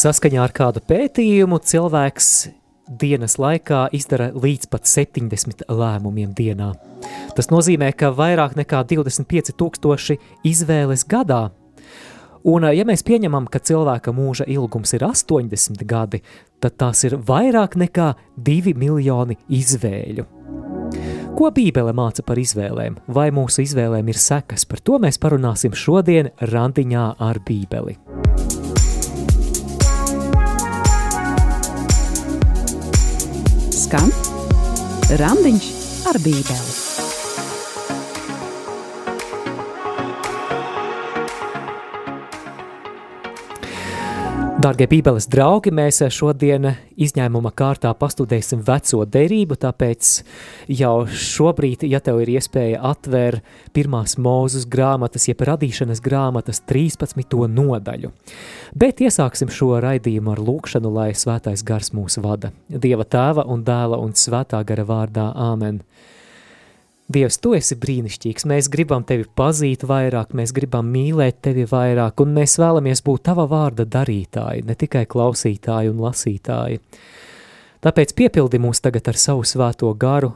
Saskaņā ar kādu pētījumu cilvēks dienas laikā izdara līdz pat 70 lēmumiem dienā. Tas nozīmē, ka vairāk nekā 25 tūkstoši izvēles gadā. Un, ja mēs pieņemam, ka cilvēka mūža ilgums ir 80 gadi, tad tās ir vairāk nekā 2 miljoni izvēļu. Ko Bībele māca par izvēlēm? Vai mūsu izvēlēm ir sekas? Par to mēs parunāsim šodien randiņā ar Bībeli. Skan Randiņš ar Bībeli. Dārgie Bībeles draugi, mēs šodien izņēmuma kārtā pastudēsim veco derību, tāpēc jau šobrīd, ja tev ir iespēja atvērt pirmās mūzus grāmatas, jeb radīšanas grāmatas 13. nodaļu. Bet iesāksim šo raidījumu ar lūkšanu, lai svētais gars mūs vada. Dieva tēva un dēla un svētā gara vārdā Āmen. Dievs, tu esi brīnišķīgs, mēs gribam tevi pazīt vairāk, mēs gribam mīlēt tevi vairāk, un mēs vēlamies būt tava vārda darītāji, ne tikai klausītāji un lasītāji. Tāpēc piepildi mūs tagad ar savu svēto garu,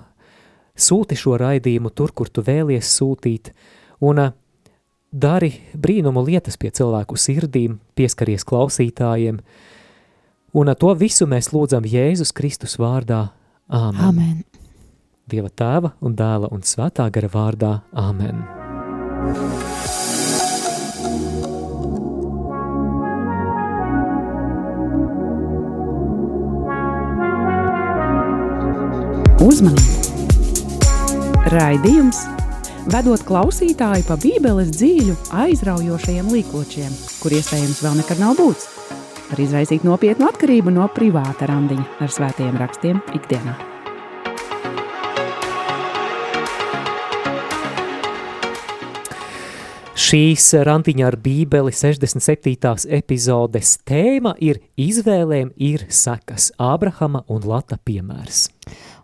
sūti šo raidījumu tur, kur tu vēlies sūtīt, un dari brīnumu lietas pie cilvēku sirdīm, pieskaries klausītājiem, un to visu mēs lūdzam Jēzus Kristus vārdā. Āmen. Amen. Dieva tēva un dēla un svētā gara vārdā. Āmen! Uzmanību! Raidījums vedot klausītāju pa Bībeles dzīļu aizraujošajiem līkločiem, kur iespējams vēl nekad nav būts, var izraisīt nopietnu atkarību no privāta randiņa ar svētajiem rakstiem ikdienā. Šīs randiņa ar bībeli 67. epizodes tēma ir izvēlēm ir sekas Ābrahama un Lata piemērs.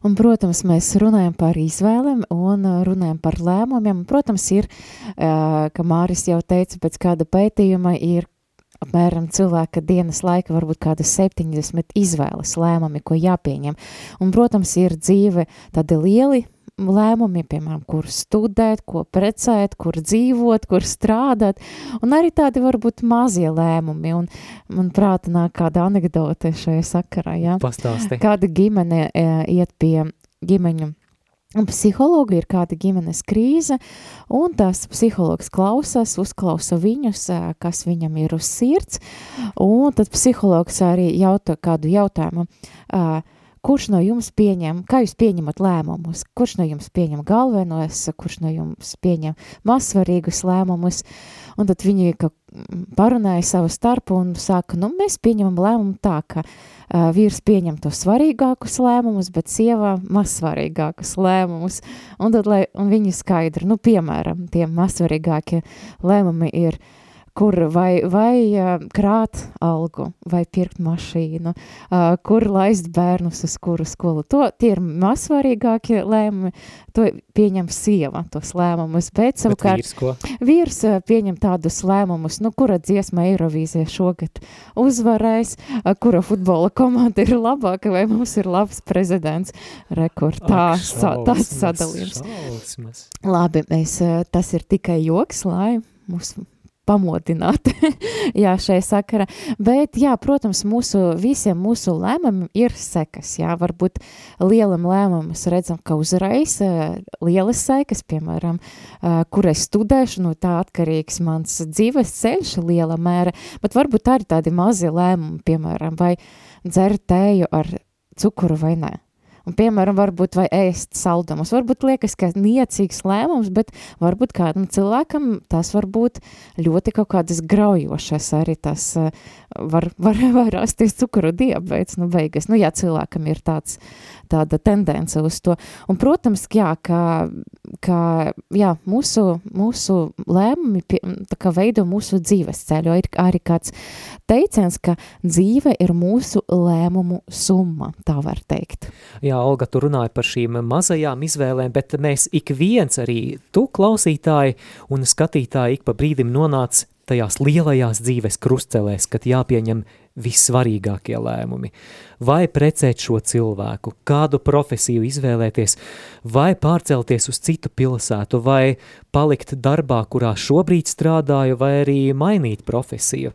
Un, protams, mēs runājam par izvēlēm un runājam par lēmumiem. Protams, ir, kā Māris jau teica, pēc kāda pētījuma ir apmēram cilvēka dienas laika varbūt kāda 70 izvēles lēmumi, ko jāpieņem. Un, protams, ir dzīve tādi lieli lēmumi, piemēram, kur studēt, ko precēt, kur dzīvot, kur strādāt, un arī tādi varbūt mazie lēmumi, un man prāta nāk kāda anekdote šajā sakarā, ja? Pastāsti. Kāda ģimene e, iet pie ģimeņu Un psihologi ir kāda ģimenes krīze, un tas psihologs klausās, uzklausa viņus, e, kas viņam ir uz sirds, un tad psihologs arī jauta kādu jautājumu, uh, kurš no jums pieņem, kā jūs pieņemat lēmumus, kurš no jums pieņem galvenos, kurš no jums pieņem mazsvarīgus lēmumus, un tad viņi ka parunāja savu starpu un saka, nu, mēs pieņemam lēmumu tā, ka uh, vīrs pieņem to svarīgākus lēmumus, bet sieva mazsvarīgākus lēmumus, un tad, lai, un viņi skaidri, nu, piemēram, tie mazsvarīgākie lēmumi ir, uh, kur vai, vai krāt algu, vai pirkt mašīnu, kur laist bērnus uz kuru skolu. To, tie ir mazsvarīgākie lēmumi, to pieņem sieva, tos lēmumus, bet savukārt bet vīrs, vīrs pieņem tādus lēmumus, nu, kura dziesma Eirovīzija šogad uzvarēs, kura futbola komanda ir labāka, vai mums ir labs prezidents. Rekord, tā, Ak, šausmas, tāds sadalījums. Šausmas. Labi, mēs, tas ir tikai joks, lai mūsu pamodināt jā, šai sakara. Bet, jā, protams, mūsu, visiem mūsu lēmumiem ir sekas. Jā, varbūt lielam lēmumam mēs redzam, ka uzreiz lielas sekas, piemēram, kur es studēšu, no tā atkarīgs mans dzīves ceļš liela mēra, bet varbūt arī tādi mazi lēmumi, piemēram, vai dzert tēju ar cukuru vai nē. Un, piemēram, varbūt vai ēst saldumus. Varbūt liekas, ka niecīgs lēmums, bet varbūt kādam cilvēkam tas var būt ļoti kaut kādas graujošas arī tas var, var, var rasties cukuru diabēts, nu beigas. Nu jā, cilvēkam ir tāds, tāda tendence uz to. Un, protams, jā, ka, ka jā, mūsu, mūsu lēmumi pie, kā veido mūsu dzīves ceļu. Ir arī kāds teiciens, ka dzīve ir mūsu lēmumu summa, tā var teikt. Jā, Olga, tu runāji par šīm mazajām izvēlēm, bet mēs ik viens arī, tu klausītāji un skatītāji ik pa brīdim nonāc tajās lielajās dzīves krustcelēs, kad jāpieņem vissvarīgākie lēmumi. Vai precēt šo cilvēku, kādu profesiju izvēlēties, vai pārcelties uz citu pilsētu, vai palikt darbā, kurā šobrīd strādāju, vai arī mainīt profesiju.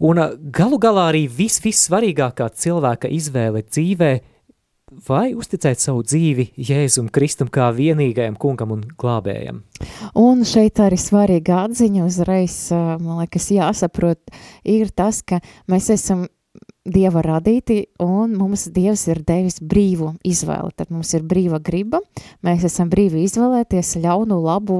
Un galu galā arī vis, vissvarīgākā cilvēka izvēle dzīvē vai uzticēt savu dzīvi Jēzum Kristum kā vienīgajam kungam un glābējam. Un šeit arī svarīga atziņa uzreiz, man liekas, jāsaprot, ir tas, ka mēs esam Dieva radīti, un mums Dievs ir devis brīvu izvēli. Tad mums ir brīva griba, mēs esam brīvi izvēlēties ļaunu, labu,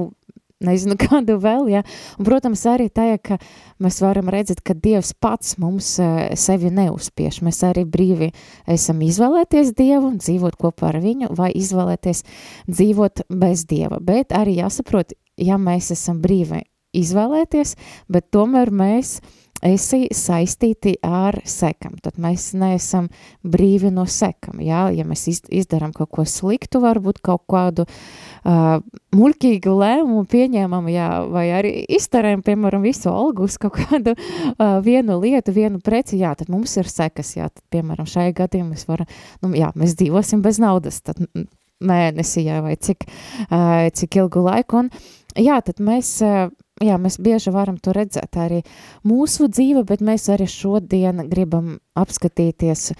nezinu kādu vēl, ja. Un, protams, arī tajā, ka mēs varam redzēt, ka Dievs pats mums e, sevi neuzspiež. Mēs arī brīvi esam izvēlēties Dievu, dzīvot kopā ar viņu, vai izvēlēties dzīvot bez Dieva. Bet arī jāsaprot, ja mēs esam brīvi izvēlēties, bet tomēr mēs esi saistīti ar sekam, tad mēs neesam brīvi no sekam, jā, ja mēs izdarām kaut ko sliktu, varbūt kaut kādu uh, muļķīgu lēmumu pieņēmam, jā, vai arī iztarējam, piemēram, visu algu uz kaut kādu uh, vienu lietu, vienu preci, jā, tad mums ir sekas, jā, tad, piemēram, šajā gadījumā mēs varam, nu, jā, mēs dzīvosim bez naudas, tad mēnesī, jā, vai cik, uh, cik ilgu laiku, un jā, tad mēs uh, jā, mēs bieži varam to redzēt arī mūsu dzīve, bet mēs arī šodien gribam apskatīties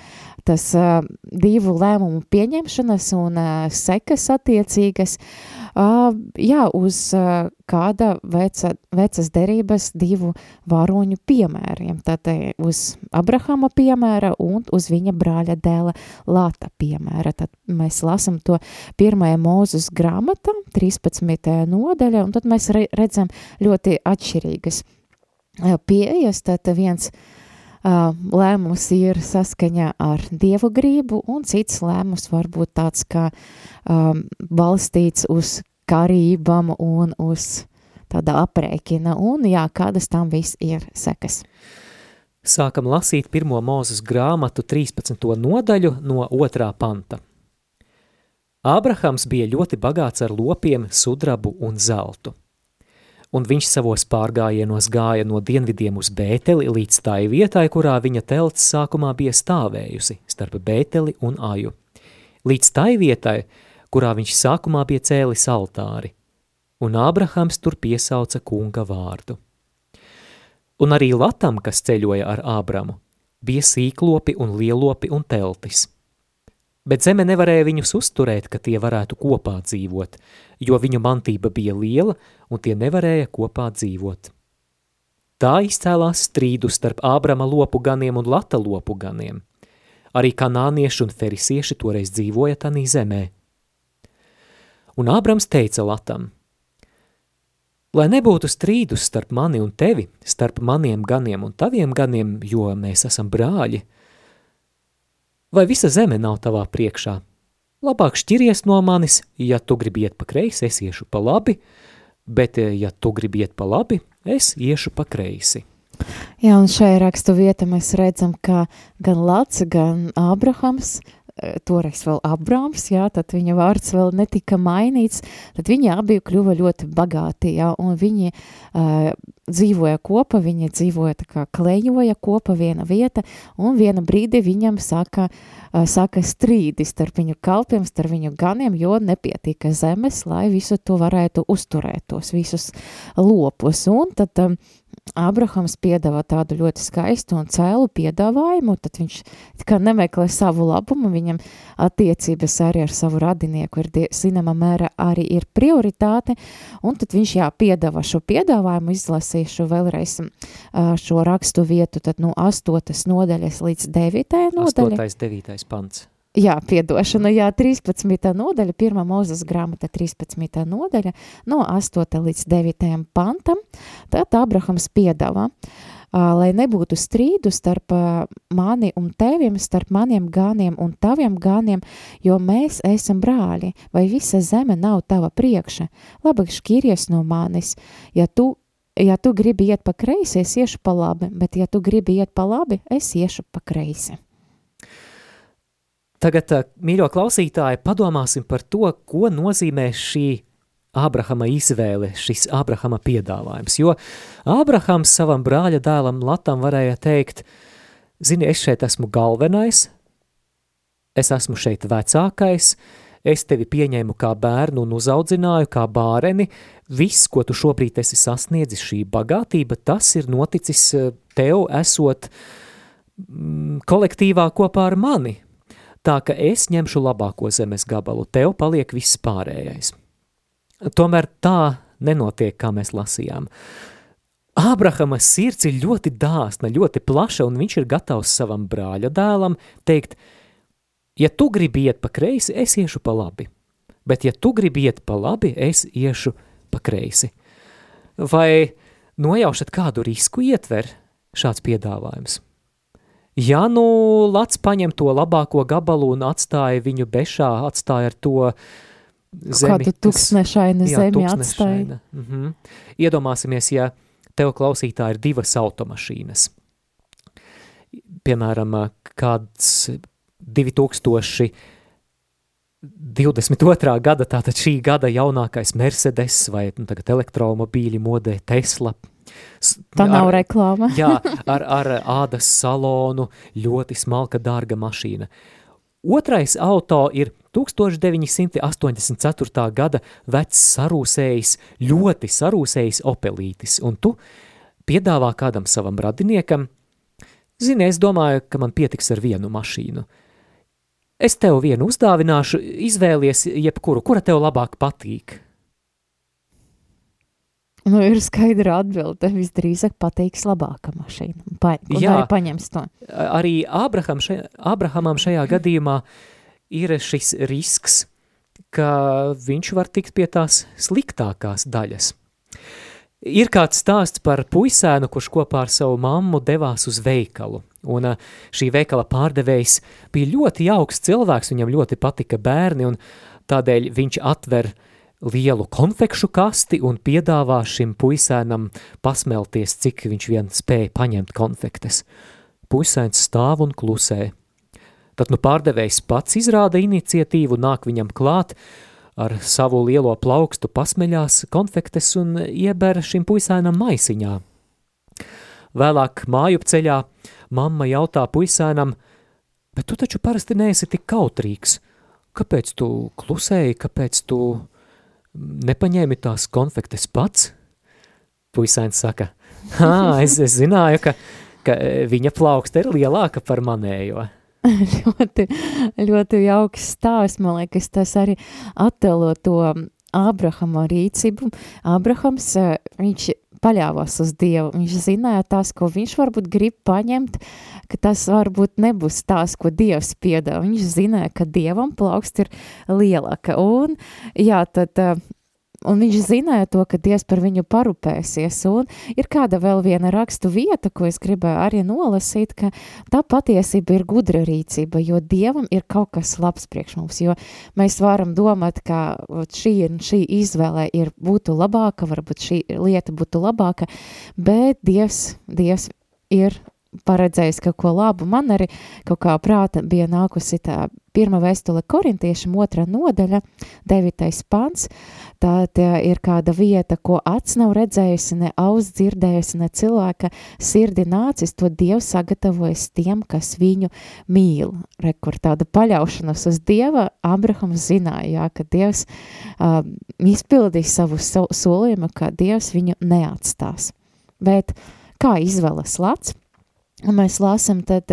tas uh, divu lēmumu pieņemšanas un uh, sekas attiecīgas, uh, jā, uz uh, kāda veca, vecas derības divu varoņu piemēriem, tad uz Abrahama piemēra un uz viņa brāļa dēla Lata piemēra. Tad mēs lasam to pirmajā mūzus grāmatā, 13. nodaļa, un tad mēs re, redzam ļoti atšķirīgas pieejas, tad viens uh, uh, lēmums ir saskaņā ar dievu grību, un cits lēmums var būt tāds, ka um, balstīts uz karībām un uz tāda aprēķina, un jā, kādas tam viss ir sekas. Sākam lasīt pirmo mūzes grāmatu 13. nodaļu no otrā panta. Ābrahams bija ļoti bagāts ar lopiem, sudrabu un zeltu un viņš savos pārgājienos gāja no dienvidiem uz Bēteli līdz tai vietai, kurā viņa telts sākumā bija stāvējusi starp Bēteli un Aju. Līdz tai vietai, kurā viņš sākumā bija cēlis altāri, un Ābrahams tur piesauca kunga vārdu. Un arī Latam, kas ceļoja ar Ābramu, bija sīklopi un lielopi un teltis – Bet zeme nevarēja viņus uzturēt, ka tie varētu kopā dzīvot, jo viņu mantība bija liela un tie nevarēja kopā dzīvot. Tā izcēlās strīdu starp Ābrama lopu ganiem un Lata lopu ganiem. Arī kanānieši un ferisieši toreiz dzīvoja tanī zemē. Un Ābrams teica Latam, lai nebūtu strīdus starp mani un tevi, starp maniem ganiem un taviem ganiem, jo mēs esam brāļi – vai visa zeme nav tavā priekšā? Labāk šķiries no manis, ja tu gribi iet pa kreisi, es iešu pa labi, bet eh, ja tu gribi iet pa labi, es iešu pa kreisi. Jā, un šajā rakstu vieta mēs redzam, ka gan Lats, gan Ābrahams Eh, toreiz vēl Abrāms, jā, tad viņa vārds vēl netika mainīts, tad viņi abi kļuva ļoti bagāti, jā, un viņi uh, dzīvoja kopā, viņi dzīvoja tā kā klejoja kopā viena vieta, un viena brīdi viņam sāka, uh, sāka strīdi starp viņu kalpiem, starp viņu ganiem, jo nepietika zemes, lai visu to varētu uzturēt, tos visus lopus, un tad um, Abrahams piedāvā tādu ļoti skaistu un cēlu piedāvājumu, tad viņš kā nemeklē savu labumu, viņam attiecības arī ar savu radinieku ir, zināmā mērā, arī ir prioritāte, un tad viņš jā, piedāvā šo piedāvājumu, izlasīšu vēlreiz šo rakstu vietu, tad no 8. nodaļas līdz 9. nodaļa. 8. 9. pants. Jā, piedošana, jā, 13. nodaļa, 1. mūzes grāmata 13. nodaļa, no 8. līdz 9. pantam, tad Abrahams piedāvā, lai nebūtu strīdu starp mani un teviem, starp maniem gāniem un taviem gāniem, jo mēs esam brāļi, vai visa zeme nav tava priekša, labāk šķīries no manis, ja tu Ja tu gribi iet pa kreisi, es iešu pa labi, bet ja tu gribi iet pa labi, es iešu pa kreisi. Tagad, mīļo klausītāji, padomāsim par to, ko nozīmē šī Ābrahama izvēle, šis Ābrahama piedāvājums, jo Ābrahams savam brāļa dēlam Latam varēja teikt, zini, es šeit esmu galvenais, es esmu šeit vecākais, es tevi pieņēmu kā bērnu un uzaudzināju kā bāreni, viss, ko tu šobrīd esi sasniedzis, šī bagātība, tas ir noticis eh, tev esot mm, kolektīvā kopā ar mani. Tā ka es ņemšu labāko zemes gabalu, tev paliek viss pārējais. Tomēr tā nenotiek, kā mēs lasījām. Ābrahama sirds ir ļoti dāsna, ļoti plaša, un viņš ir gatavs savam brāļa dēlam teikt – Ja tu gribi iet pa kreisi, es iešu pa labi. Bet ja tu gribi iet pa labi, es iešu pa kreisi. Vai nojaušat kādu risku ietver šāds piedāvājums? Ja nu Lats paņem to labāko gabalu un atstāja viņu bešā, atstāja ar to zemi. Kādu tuksnešainu zemi atstāja. -hmm. Iedomāsimies, ja tev klausītā ir divas automašīnas. Piemēram, kāds 2022. gada, tātad šī gada jaunākais Mercedes vai nu, tagad elektromobīļi modē Tesla. Tā nav ar, reklāma. jā, ar, ar ādas salonu, ļoti smalka dārga mašīna. Otrais auto ir 1984. gada vecs sarūsējis, ļoti sarūsējis opelītis, un tu piedāvā kādam savam radiniekam, zini, es domāju, ka man pietiks ar vienu mašīnu – Es tev vienu uzdāvināšu, izvēlies jebkuru, kura tev labāk patīk. Nu, ir skaidra atbilde. Visdrīzāk pateiks labākā mašīna. Pa, Jā, arī paņems to. Arī Ābraham šajā, Ābrahamam šajā gadījumā ir šis risks, ka viņš var tikt pie tās sliktākās daļas. Ir kāds stāsts par puisēnu, kurš kopā ar savu mammu devās uz veikalu. Un šī veikala pārdevējs bija ļoti jauks cilvēks, viņam ļoti patika bērni, un tādēļ viņš atver lielu konfekšu kasti un piedāvā šim puisēnam pasmelties, cik viņš vien spēja paņemt konfektes. Puisēns stāv un klusē. Tad nu pārdevējs pats izrāda iniciatīvu, nāk viņam klāt, ar savu lielo plaukstu pasmeļās konfektes un ieber šim puisēnam maisiņā. Vēlāk māju ceļā Mamma jautā puisēnam, bet tu taču parasti neesi tik kautrīgs. Kāpēc tu klusēji, kāpēc tu nepaņēmi tās konfektes pats? Puisēns saka, hā, es, es zināju, ka, ka viņa plauksta ir lielāka par manējo. ļoti, ļoti jauks stāsts, man liekas, tas arī attēlo to Ābrahama rīcību. Ābrahams, viņš paļāvās uz Dievu. Viņš zināja tās, ko viņš varbūt grib paņemt, ka tas varbūt nebūs tās, ko Dievs piedāvā. Viņš zināja, ka Dievam plaukst ir lielāka. Un, jā, tad un viņš zināja to, ka Dievs par viņu parūpēsies. Un ir kāda vēl viena rakstu vieta, ko es gribēju arī nolasīt, ka tā patiesība ir gudra rīcība, jo Dievam ir kaut kas labs priekš mums, jo mēs varam domāt, ka šī un šī izvēle ir būtu labāka, varbūt šī lieta būtu labāka, bet Dievs, Dievs ir paredzējis kaut ko labu. Man arī kaut kā prāta bija nākusi tā pirma vēstule korintiešiem, otra nodaļa, devītais pants. Tā, ir kāda vieta, ko acs nav redzējusi, ne auss dzirdējusi, ne cilvēka sirdi nācis, to Dievs sagatavojas tiem, kas viņu mīl. Rekur tāda paļaušanas uz Dieva, Abrahams zināja, jā, ka Dievs uh, izpildīs savu solījumu, ka Dievs viņu neatstās. Bet kā izvēlas Lats? Un mēs lasām tad,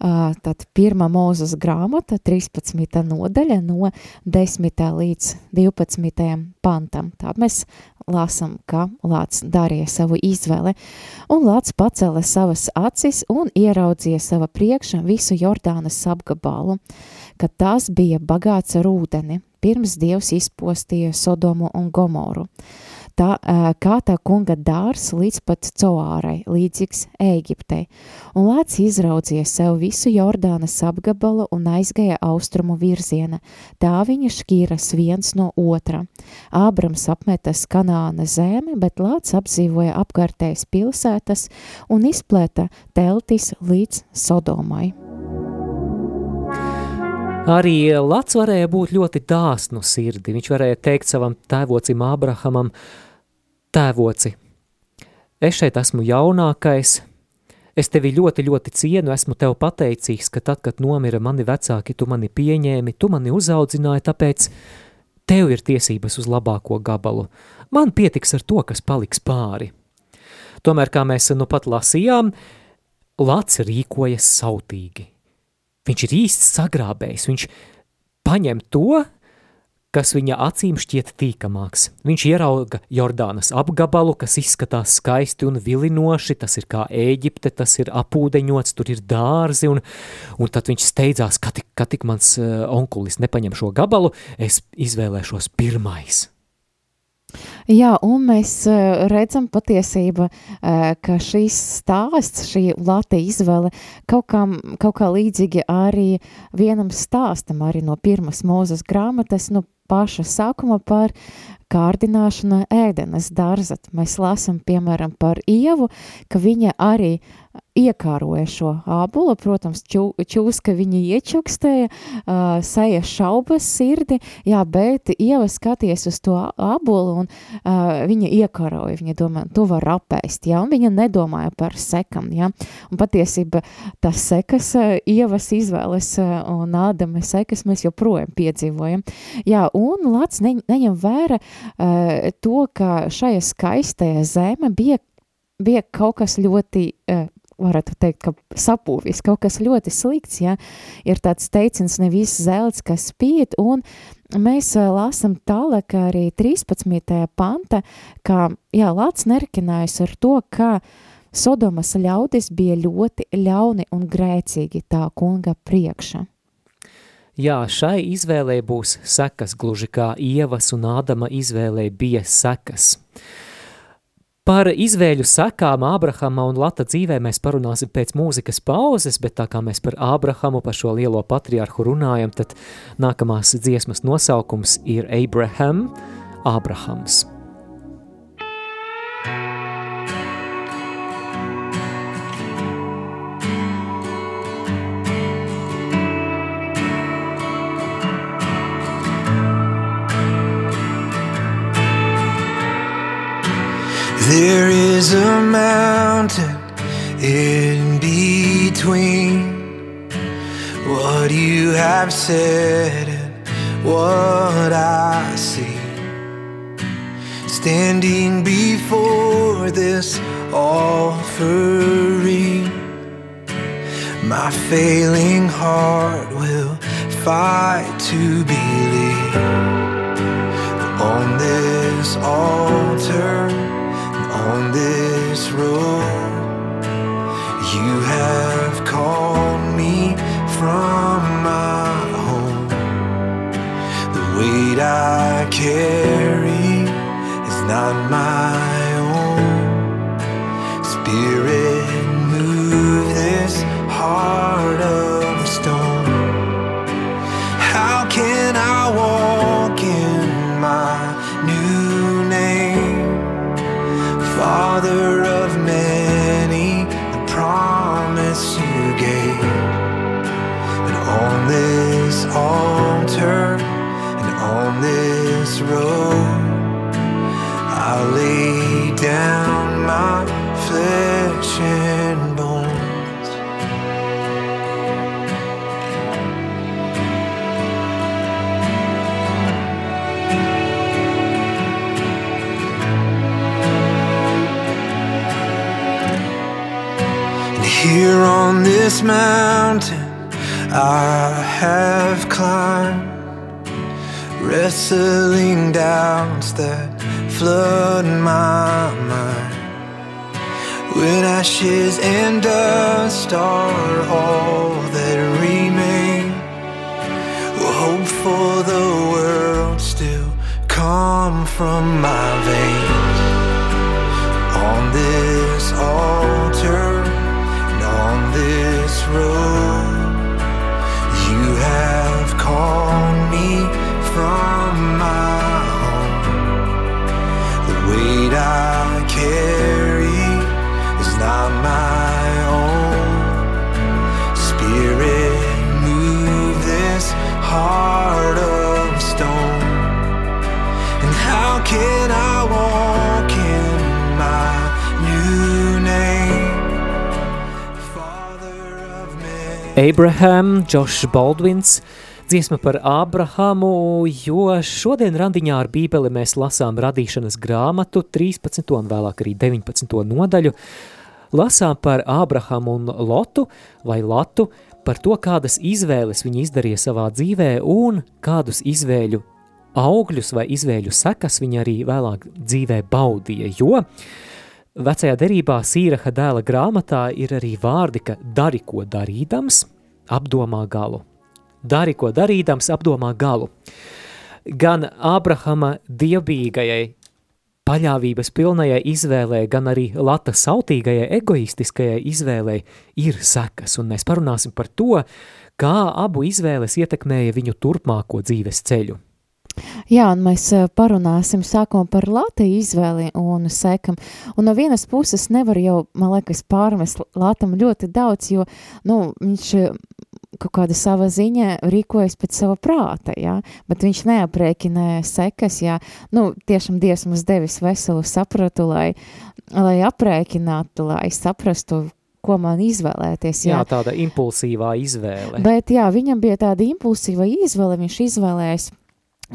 tad pirmā mūzes grāmata, 13. nodaļa no 10. līdz 12. pantam. Tā mēs lasām, ka Lāts darīja savu izvēli, un Lāts pacēla savas acis un ieraudzīja sava priekšā visu Jordānas apgabalu, ka tas bija bagāts ar ūdeni, pirms Dievs izpostīja Sodomu un Gomoru tā, kā tā kunga dārs līdz pat Coārai, līdzīgs Ēģiptei, un lēts izraudzīja sev visu Jordānas apgabalu un aizgāja austrumu virziena, tā viņa šķīras viens no otra. Ābrams apmetas Kanāna zemi, bet lēts apdzīvoja apkārtējas pilsētas un izplēta teltis līdz Sodomai. Arī Lats varēja būt ļoti dāsnu sirdi. Viņš varēja teikt savam tēvocim Ābrahamam, tēvoci, es šeit esmu jaunākais, es tevi ļoti, ļoti cienu, esmu tev pateicīgs, ka tad, kad nomira mani vecāki, tu mani pieņēmi, tu mani uzaudzināji, tāpēc tev ir tiesības uz labāko gabalu. Man pietiks ar to, kas paliks pāri. Tomēr, kā mēs nu pat lasījām, Lats rīkojas sautīgi. Viņš ir īsts sagrābējs, viņš paņem to, kas viņa acīm šķiet tīkamāks. Viņš ierauga Jordānas apgabalu, kas izskatās skaisti un vilinoši, tas ir kā Ēģipte, tas ir apūdeņots, tur ir dārzi, un, un tad viņš steidzās, ka tik, ka tik mans uh, onkulis nepaņem šo gabalu, es izvēlēšos pirmais. Jā, un mēs uh, redzam patiesība, uh, ka šīs stāsts, šī lata izvēle kaut kā, kaut kā līdzīgi arī vienam stāstam arī no pirmas mūzes grāmatas, no paša sākuma par kārdināšanu ēdenes darzat. Mēs lasam, piemēram, par Ievu, ka viņa arī iekāroja šo ābolu, protams, čū, čūska viņa iečukstēja, uh, saja šaubas sirdi, jā, bet Ieva skaties uz to ābolu un uh, viņa iekāroja, viņa domā, to var apēst, jā, un viņa nedomāja par sekam, jā, un patiesība tas sekas, uh, Ievas izvēles uh, un Ādama sekas mēs joprojām piedzīvojam, jā, un Lats ne, neņem vēra uh, to, ka šajā skaistajā zeme bija bija kaut kas ļoti uh, varētu teikt, ka sapūvis, kaut kas ļoti slikts, ja, ir tāds teiciens nevis zelts, kas spīd, un mēs lasam tālāk arī 13. panta, ka, jā, Lāts nerkinājis ar to, ka Sodomas ļaudis bija ļoti ļauni un grēcīgi tā kunga priekša. Jā, šai izvēlē būs sekas, gluži kā Ievas un Ādama izvēlē bija sekas. Par izvēļu sekām Ābrahama un Lata dzīvē mēs parunāsim pēc mūzikas pauzes, bet tā kā mēs par Ābrahamu, par šo lielo patriarhu runājam, tad nākamās dziesmas nosaukums ir Abraham, Ābrahams. There is a mountain in between. What you have said and what I see. Standing before this offering, my failing heart will fight to believe on this altar on this road. You have called me from my home. The weight I carry is not my own. Spirit, move this heart of stone. How can I walk Father of many, the promise you gave. And on this altar and on this road, I lay down my flesh this mountain I have climbed, wrestling doubts that flood my mind. When ashes and dust are all that remain, will hope for the world still come from my veins on this altar on this You have called me from my home. The weight I carry is not my Abraham, Josh Baldwins, dziesma par Abrahamu, jo šodien randiņā ar bībeli mēs lasām radīšanas grāmatu 13. un vēlāk arī 19. nodaļu. Lasām par Abrahamu un Lotu vai Latu, par to, kādas izvēles viņi izdarīja savā dzīvē un kādus izvēļu augļus vai izvēļu sekas viņi arī vēlāk dzīvē baudīja, jo vecajā derībā Sīraha dēla grāmatā ir arī vārdi, ka dari ko darīdams, apdomā galu. Dari ko darīdams, apdomā galu. Gan Ābrahama dievbijīgajai paļāvības pilnajai izvēlē, gan arī Lata sautīgajai egoistiskajai izvēlē ir sekas, un mēs parunāsim par to, kā abu izvēles ietekmēja viņu turpmāko dzīves ceļu. Jā, un mēs eh, parunāsim sākumā par Latviju izvēli un sekam. Un no vienas puses nevar jau, man liekas, pārmest Latam ļoti daudz, jo, nu, viņš eh, kaut kāda sava ziņa rīkojas pēc sava prāta, jā, bet viņš neaprēķina sekas, jā, nu, tiešām Dievs mums devis veselu sapratu, lai, lai aprēķinātu, lai saprastu, ko man izvēlēties. Jā, jā tāda impulsīvā izvēle. Bet jā, viņam bija tāda impulsīva izvēle, viņš izvēlējās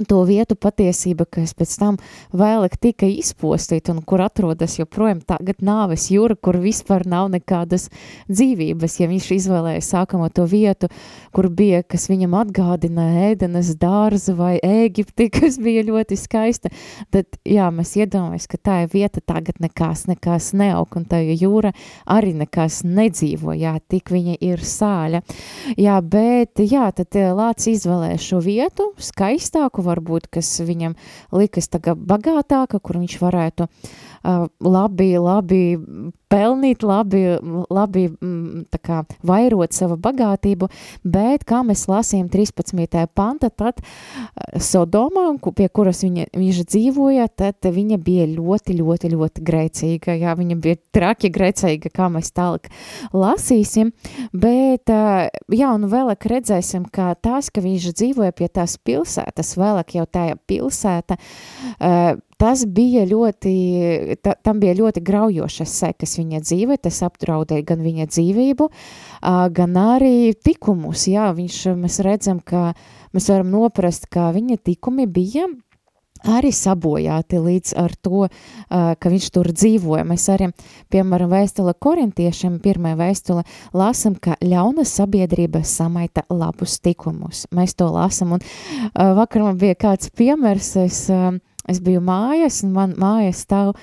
to vietu patiesība, kas pēc tam vēlāk tika izpostīta un kur atrodas joprojām tagad nāves jūra, kur vispār nav nekādas dzīvības. Ja viņš izvēlēja sākamo to vietu, kur bija, kas viņam atgādināja ēdenes dārzu vai Ēģipti, kas bija ļoti skaista, tad jā, mēs iedomājamies, ka tā ir vieta tagad nekas, nekas neaug un tā jūra arī nekas nedzīvo, jā, tik viņa ir sāļa. Jā, bet jā, tad eh, Lācis izvēlēja šo vietu, skaistāku, varbūt, kas viņam likas tagad bagātāka, kur viņš varētu uh, labi, labi pelnīt, labi, labi tā kā vairot savu bagātību, bet, kā mēs lasījām 13. panta, tad Sodomā, pie kuras viņa, viņš dzīvoja, tad viņa bija ļoti, ļoti, ļoti grēcīga, jā, viņa bija traki grēcīga, kā mēs tālāk lasīsim, bet, jā, un vēlāk redzēsim, ka tās, ka viņš dzīvoja pie tās pilsētas, vēlāk jau tajā pilsēta, tas bija ļoti, ta, tam bija ļoti graujošas sekas viņa dzīve, tas apdraudēja gan viņa dzīvību, gan arī tikumus, jā, viņš, mēs redzam, ka mēs varam noprast, ka viņa tikumi bija arī sabojāti līdz ar to, ka viņš tur dzīvoja. Mēs arī, piemēram, vēstule korintiešiem, pirmā vēstule, lasam, ka ļauna sabiedrība samaita labus tikumus. Mēs to lasam, un vakar man bija kāds piemērs, es Es biju mājās, un man mājās stāv uh,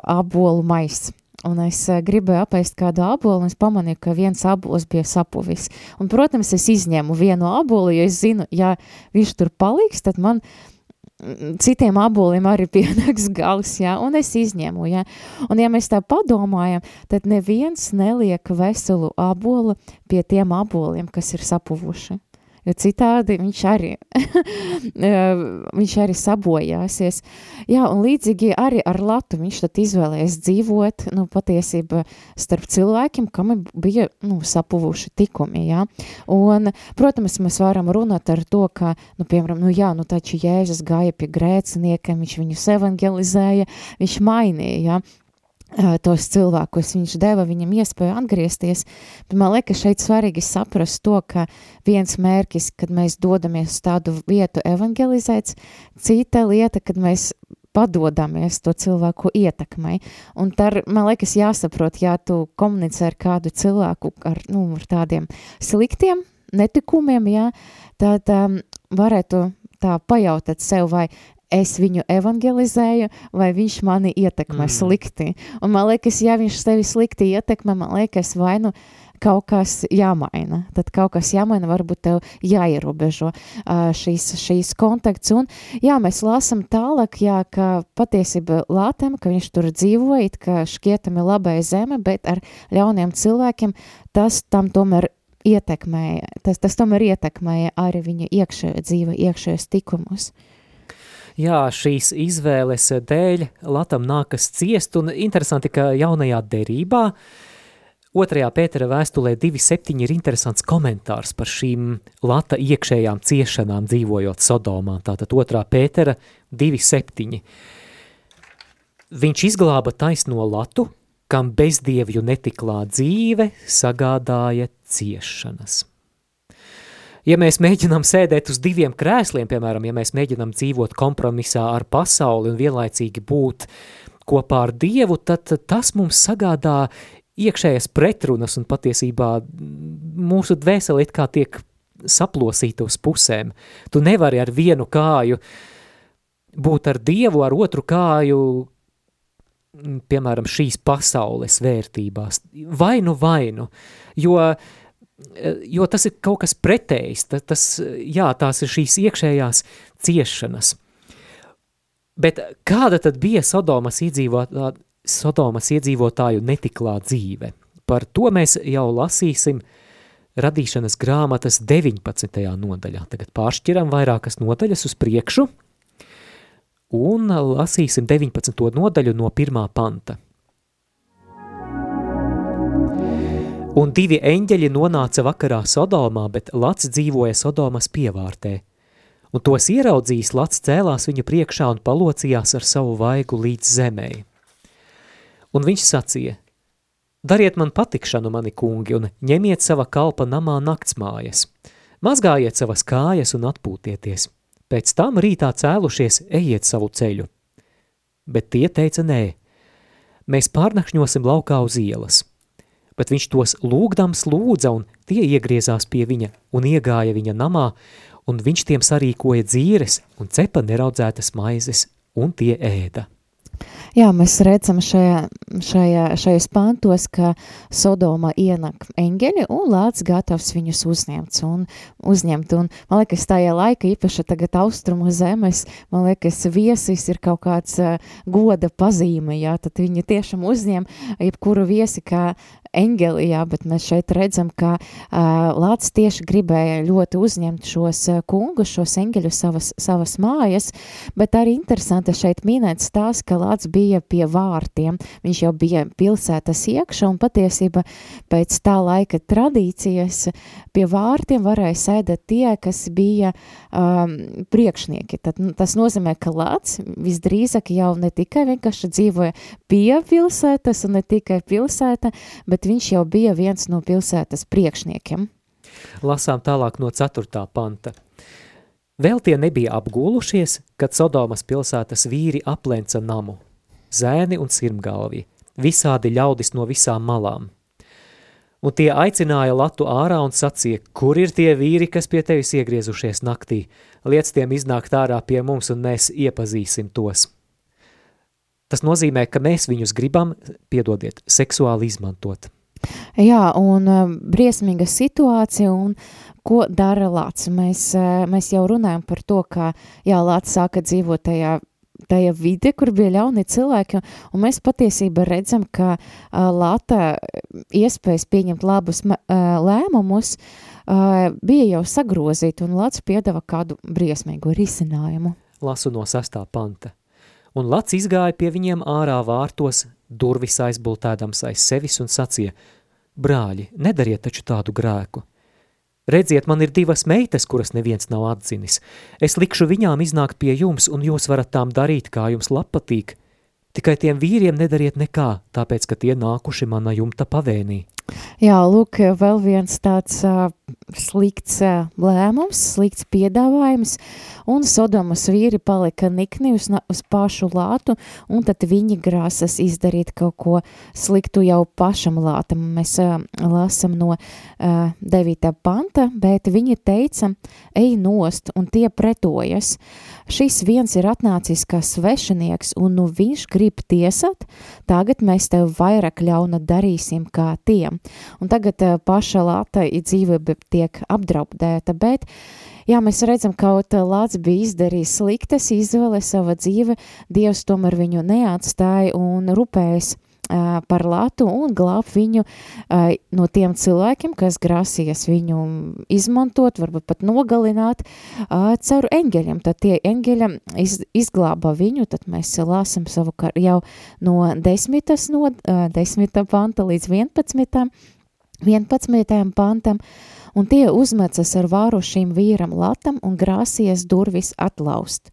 abolu maiss. Un es gribēju apēst kādu abolu, un es pamanīju, ka viens abols bija sapuvis. Un, protams, es izņēmu vienu abolu, jo es zinu, ja viņš tur paliks, tad man citiem aboliem arī pienāks gals, jā, un es izņēmu, jā. Un ja mēs tā padomājam, tad neviens neliek veselu abolu pie tiem aboliem, kas ir sapuvuši jo citādi viņš arī, viņš arī sabojāsies. Jā, un līdzīgi arī ar Latu viņš tad izvēlējies dzīvot, nu, patiesība starp cilvēkiem, kam bija, nu, sapuvuši tikumi, jā. Un, protams, mēs varam runāt ar to, ka, nu, piemēram, nu, jā, nu, taču Jēzus gāja pie grēciniekiem, viņš viņus evangelizēja, viņš mainīja, jā tos cilvēkus viņš deva viņam iespēju atgriezties, bet man liekas šeit svarīgi saprast to, ka viens mērķis, kad mēs dodamies uz tādu vietu evangelizēts, cita lieta, kad mēs padodamies to cilvēku ietekmei. Un tar, man liekas, jāsaprot, ja tu komunicē ar kādu cilvēku ar, nu, ar tādiem sliktiem netikumiem, jā, tad um, varētu tā pajautāt sev, vai es viņu evangelizēju, vai viņš mani ietekmē mm. slikti. Un man liekas, ja viņš tevi slikti ietekmē, man liekas, vai nu kaut kas jāmaina. Tad kaut kas jāmaina, varbūt tev jāierobežo šīs, šīs kontakts. Un jā, mēs lasam tālāk, jā, ka patiesība Lātem, ka viņš tur dzīvoja, ka šķietami labai zeme, bet ar ļauniem cilvēkiem tas tam tomēr ietekmēja, tas, tas tomēr ietekmēja arī viņa iekšējo dzīve, iekšējos tikumus. Jā, šīs izvēles dēļ Latam nākas ciest, un interesanti, ka jaunajā derībā, otrajā Pētera vēstulē 2.7 ir interesants komentārs par šīm Lata iekšējām ciešanām dzīvojot Sodomā, tātad otrā Pētera 2.7. Viņš izglāba taisno Latu, kam bezdievju netiklā dzīve sagādāja ciešanas. Ja mēs mēģinām sēdēt uz diviem krēsliem, piemēram, ja mēs mēģinām dzīvot kompromisā ar pasauli un vienlaicīgi būt kopā ar Dievu, tad tas mums sagādā iekšējas pretrunas un patiesībā mūsu dvēseli it kā tiek saplosīta uz pusēm. Tu nevari ar vienu kāju būt ar Dievu, ar otru kāju piemēram, šīs pasaules vērtībās, vainu vainu, jo, eh, jo tas ir kaut kas pretējs, tas, jā, tās ir šīs iekšējās ciešanas. Bet kāda tad bija Sodomas, iedzīvotā, Sodomas iedzīvotāju netiklā dzīve? Par to mēs jau lasīsim radīšanas grāmatas 19. nodaļā. Tagad pāršķiram vairākas nodaļas uz priekšu – un lasīsim 19. nodaļu no 1. panta. Un divi eņģeļi nonāca vakarā Sodomā, bet Lats dzīvoja Sodomas pievārtē. Un tos ieraudzījis, Lats cēlās viņu priekšā un palocījās ar savu vaigu līdz zemei. Un viņš sacīja, dariet man patikšanu, mani kungi, un ņemiet sava kalpa namā naktsmājas, mazgājiet savas kājas un atpūtieties – Pēc tam rītā cēlušies, ejiet savu ceļu. Bet tie teica nē, mēs pārnakšņosim laukā uz ielas. Bet viņš tos lūgdams lūdza, un tie iegriezās pie viņa un iegāja viņa namā, un viņš tiem sarīkoja dzīres un cepa neraudzētas maizes, un tie ēda. Jā, mēs redzam šajā, šajā, šajos pantos, ka Sodoma ienak eņģeļi un lāc gatavs viņus uzņemt un uzņemt. Un, man liekas, tajā laika īpaši tagad austrumu zemes, man liekas, viesis ir kaut kāds uh, goda pazīme, jā, tad viņi tiešām uzņem jebkuru viesi kā eņģeli, jā, bet mēs šeit redzam, ka uh, Lācis tieši gribēja ļoti uzņemt šos uh, kungus, šos eņģeļus savas, savas mājas, bet arī interesanti šeit minēts tās, ka Lācis bija pie vārtiem, viņš jau bija pilsētas iekša un patiesība pēc tā laika tradīcijas pie vārtiem varēja sēdēt tie, kas bija um, priekšnieki. Tad, nu, tas nozīmē, ka Lācis visdrīzāk jau ne tikai vienkārši dzīvoja pie pilsētas un ne tikai pilsēta, bet viņš jau bija viens no pilsētas priekšniekiem. Lasām tālāk no 4. panta. Vēl tie nebija apgūlušies, kad Sodomas pilsētas vīri aplenca namu, zēni un sirmgalvi, visādi ļaudis no visām malām. Un tie aicināja Latu ārā un sacīja, kur ir tie vīri, kas pie tevis iegriezušies naktī, liec tiem iznākt ārā pie mums un mēs iepazīsim tos. Tas nozīmē, ka mēs viņus gribam, piedodiet, seksuāli izmantot. Jā, un uh, briesmīga situācija, un ko dara Lācis? Mēs, uh, mēs jau runājam par to, ka jā, Lācis sāka dzīvot tajā tajā vide, kur bija ļauni cilvēki, un mēs patiesībā redzam, ka uh, Lata iespējas pieņemt labus uh, lēmumus uh, bija jau sagrozīta, un Lats piedava kādu briesmīgu risinājumu. Lasu no sastā panta un Lats izgāja pie viņiem ārā vārtos, durvis aizbultēdams aiz sevis un sacīja, brāļi, nedariet taču tādu grēku. Redziet, man ir divas meitas, kuras neviens nav atzinis. Es likšu viņām iznākt pie jums, un jūs varat tām darīt, kā jums patīk. Tikai tiem vīriem nedariet nekā, tāpēc, ka tie nākuši mana jumta pavēnī. Jā, lūk, vēl viens tāds uh, slikts uh, lēmums, slikts piedāvājums, un Sodomas vīri palika nikni uz, uz pašu lātu, un tad viņi grāsas izdarīt kaut ko sliktu jau pašam lātam. Mēs uh, lasam no uh, 9. panta, bet viņi teica, ej nost, un tie pretojas. Šis viens ir atnācis kā svešinieks, un nu viņš grib tiesāt, tagad mēs tev vairāk ļauna darīsim kā tiem un tagad uh, paša Lata dzīve tiek apdraudēta, bet Jā, mēs redzam, ka kaut Lācis bija izdarījis sliktas izvēles sava dzīve, Dievs tomēr viņu neatstāja un rūpējas par Latu un glāb viņu uh, no tiem cilvēkiem, kas grasījies viņu izmantot, varbūt pat nogalināt uh, caur eņģeļiem. Tad tie eņģeļi iz, izglāba viņu, tad mēs lāsam savukārt jau no desmitas, no uh, desmita panta līdz vienpadsmitam, 11. pantam, un tie uzmecas ar vāru šīm vīram latam un grāsies durvis atlaust.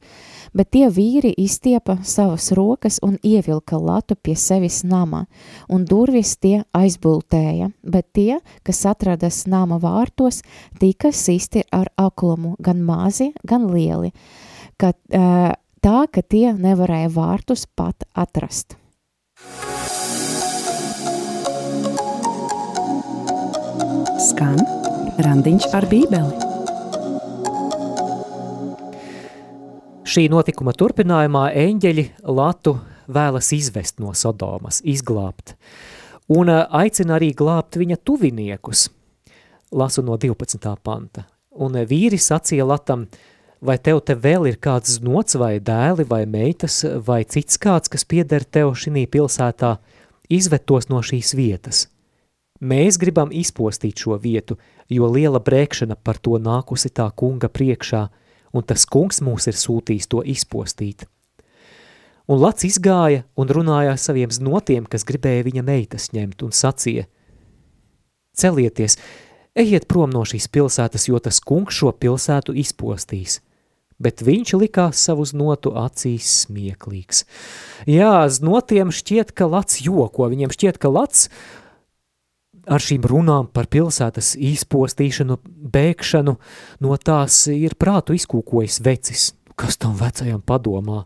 Bet tie vīri izstiepa savas rokas un ievilka latu pie sevis nama, un durvis tie aizbultēja, bet tie, kas atradas nama vārtos, tika sisti ar aklumu, gan mazi, gan lieli, ka, tā, ka tie nevarēja vārtus pat atrast. Skan randiņš ar bībeli. Šī notikuma turpinājumā eņģeļi Latu vēlas izvest no Sodomas, izglābt, un aicina arī glābt viņa tuviniekus, lasu no 12. panta. Un vīri sacīja Latam, vai tev te vēl ir kāds nots vai dēli vai meitas vai cits kāds, kas pieder tev šī pilsētā, izved tos no šīs vietas – Mēs gribam izpostīt šo vietu, jo liela brēkšana par to nākusi tā kunga priekšā, un tas kungs mūs ir sūtījis to izpostīt. Un Lats izgāja un runāja ar saviem znotiem, kas gribēja viņa meitas ņemt, un sacīja, celieties, ejiet prom no šīs pilsētas, jo tas kungs šo pilsētu izpostīs. Bet viņš likās savu znotu acīs smieklīgs. Jā, znotiem šķiet, ka Lats joko, viņiem šķiet, ka Lats ar šīm runām par pilsētas izpostīšanu, bēgšanu, no tās ir prātu izkūkojis vecis. Kas tam vecajam padomā?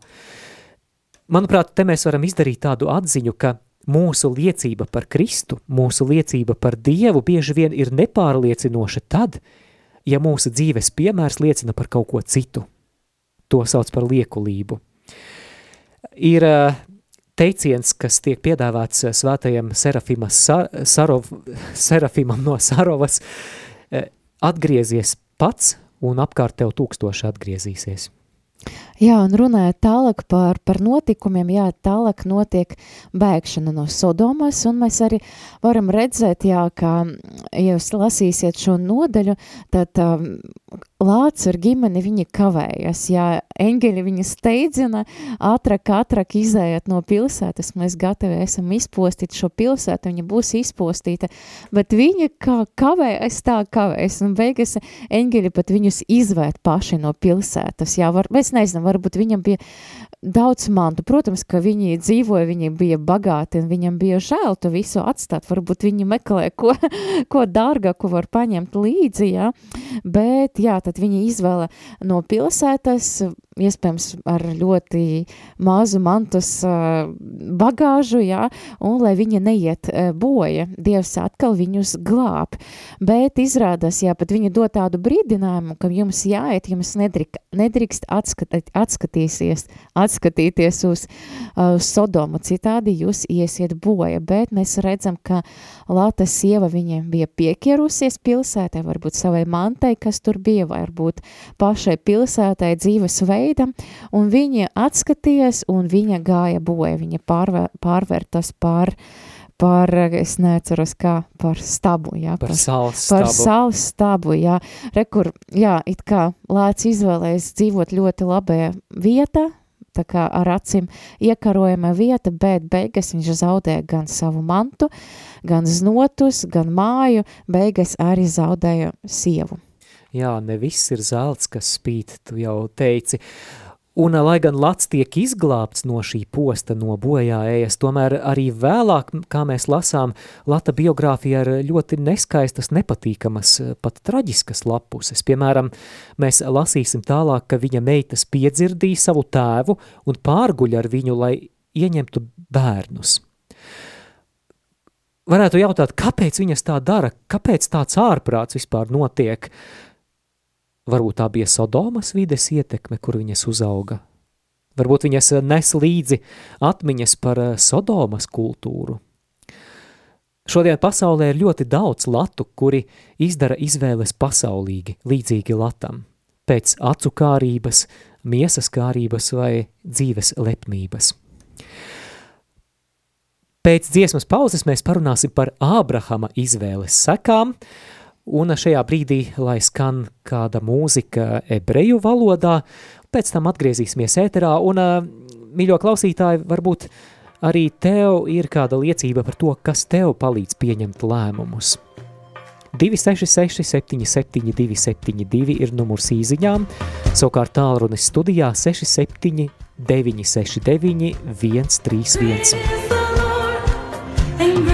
Manuprāt, te mēs varam izdarīt tādu atziņu, ka mūsu liecība par Kristu, mūsu liecība par Dievu bieži vien ir nepārliecinoša tad, ja mūsu dzīves piemērs liecina par kaut ko citu. To sauc par liekulību. Ir teiciens, kas tiek piedāvāts eh, svētajam Sa Sarov, Serafimam no Sarovas, eh, atgriezies pats un apkārt tev tūkstoši atgriezīsies. Jā, un runājot tālāk par, par notikumiem, jā, tālāk notiek bēgšana no Sodomas, un mēs arī varam redzēt, jā, ka, ja jūs lasīsiet šo nodaļu, tad um, Lācis ar ģimeni viņi kavējas, jā, eņģeļi viņa steidzina, ātrāk, ātrāk izējot no pilsētas, mēs gatavi esam izpostīt šo pilsētu, viņa būs izpostīta, bet viņa kā kavējas, tā kavējas, un beigas eņģeļi pat viņus izvērt paši no pilsētas, jā, var, es nezinu, varbūt viņam bija daudz mantu. Protams, ka viņi dzīvoja, viņi bija bagāti un viņam bija žēl to visu atstāt. Varbūt viņi meklē, ko, ko dārgāku var paņemt līdzi, jā. Bet, jā, tad viņi izvēla no pilsētas, iespējams ar ļoti mazu mantus bagāžu, jā, un lai viņa neiet boja, Dievs atkal viņus glāb. Bet izrādās, jā, pat viņa dod tādu brīdinājumu, ka jums jāiet, jums nedrīk, nedrīkst atskatīt, atskatīsies, atskatīties uz uh, Sodomu, citādi jūs iesiet boja, bet mēs redzam, ka Lata sieva viņiem bija piekierusies pilsētē, varbūt savai mantai, kas tur bija, vai varbūt pašai pilsētai dzīves veidam, un viņa atskaties, un viņa gāja boja, viņa pārvēr, pārvērtas par par, es neceros kā, par stabu, jā. Par, par sāls stabu. Par sāls stabu, jā. Rekur, jā, it kā lāc izvēlējas dzīvot ļoti labajā vietā, tā kā ar acīm iekarojama vieta, bet beigas viņš zaudē gan savu mantu, gan znotus, gan māju, beigas arī zaudēja sievu. Jā, ne viss ir zelts, kas spīt, tu jau teici. Un, lai gan Lats tiek izglābts no šī posta, no bojā ējas, tomēr arī vēlāk, kā mēs lasām, Lata biogrāfija ir ļoti neskaistas, nepatīkamas, pat traģiskas lapuses. Piemēram, mēs lasīsim tālāk, ka viņa meitas piedzirdīja savu tēvu un pārguļ ar viņu, lai ieņemtu bērnus. Varētu jautāt, kāpēc viņas tā dara, kāpēc tāds ārprāts vispār notiek? Uh, Varbūt tā bija Sodomas vides ietekme, kur viņas uzauga. Varbūt viņas eh, nes līdzi atmiņas par eh, Sodomas kultūru. Šodien pasaulē ir ļoti daudz latu, kuri izdara izvēles pasaulīgi, līdzīgi latam, pēc acu kārības, miesas kārības vai dzīves lepnības. Pēc dziesmas pauzes mēs parunāsim par Ābrahama izvēles sekām, uh, Un šajā brīdī, lai skan kāda mūzika ebreju valodā, pēc tam atgriezīsimies ēterā, un, mīļo klausītāji, varbūt arī tev ir kāda liecība par to, kas tev palīdz pieņemt lēmumus. 266 77 272 ir numurs īziņām, savukārt tālrunis studijā 67 969 131.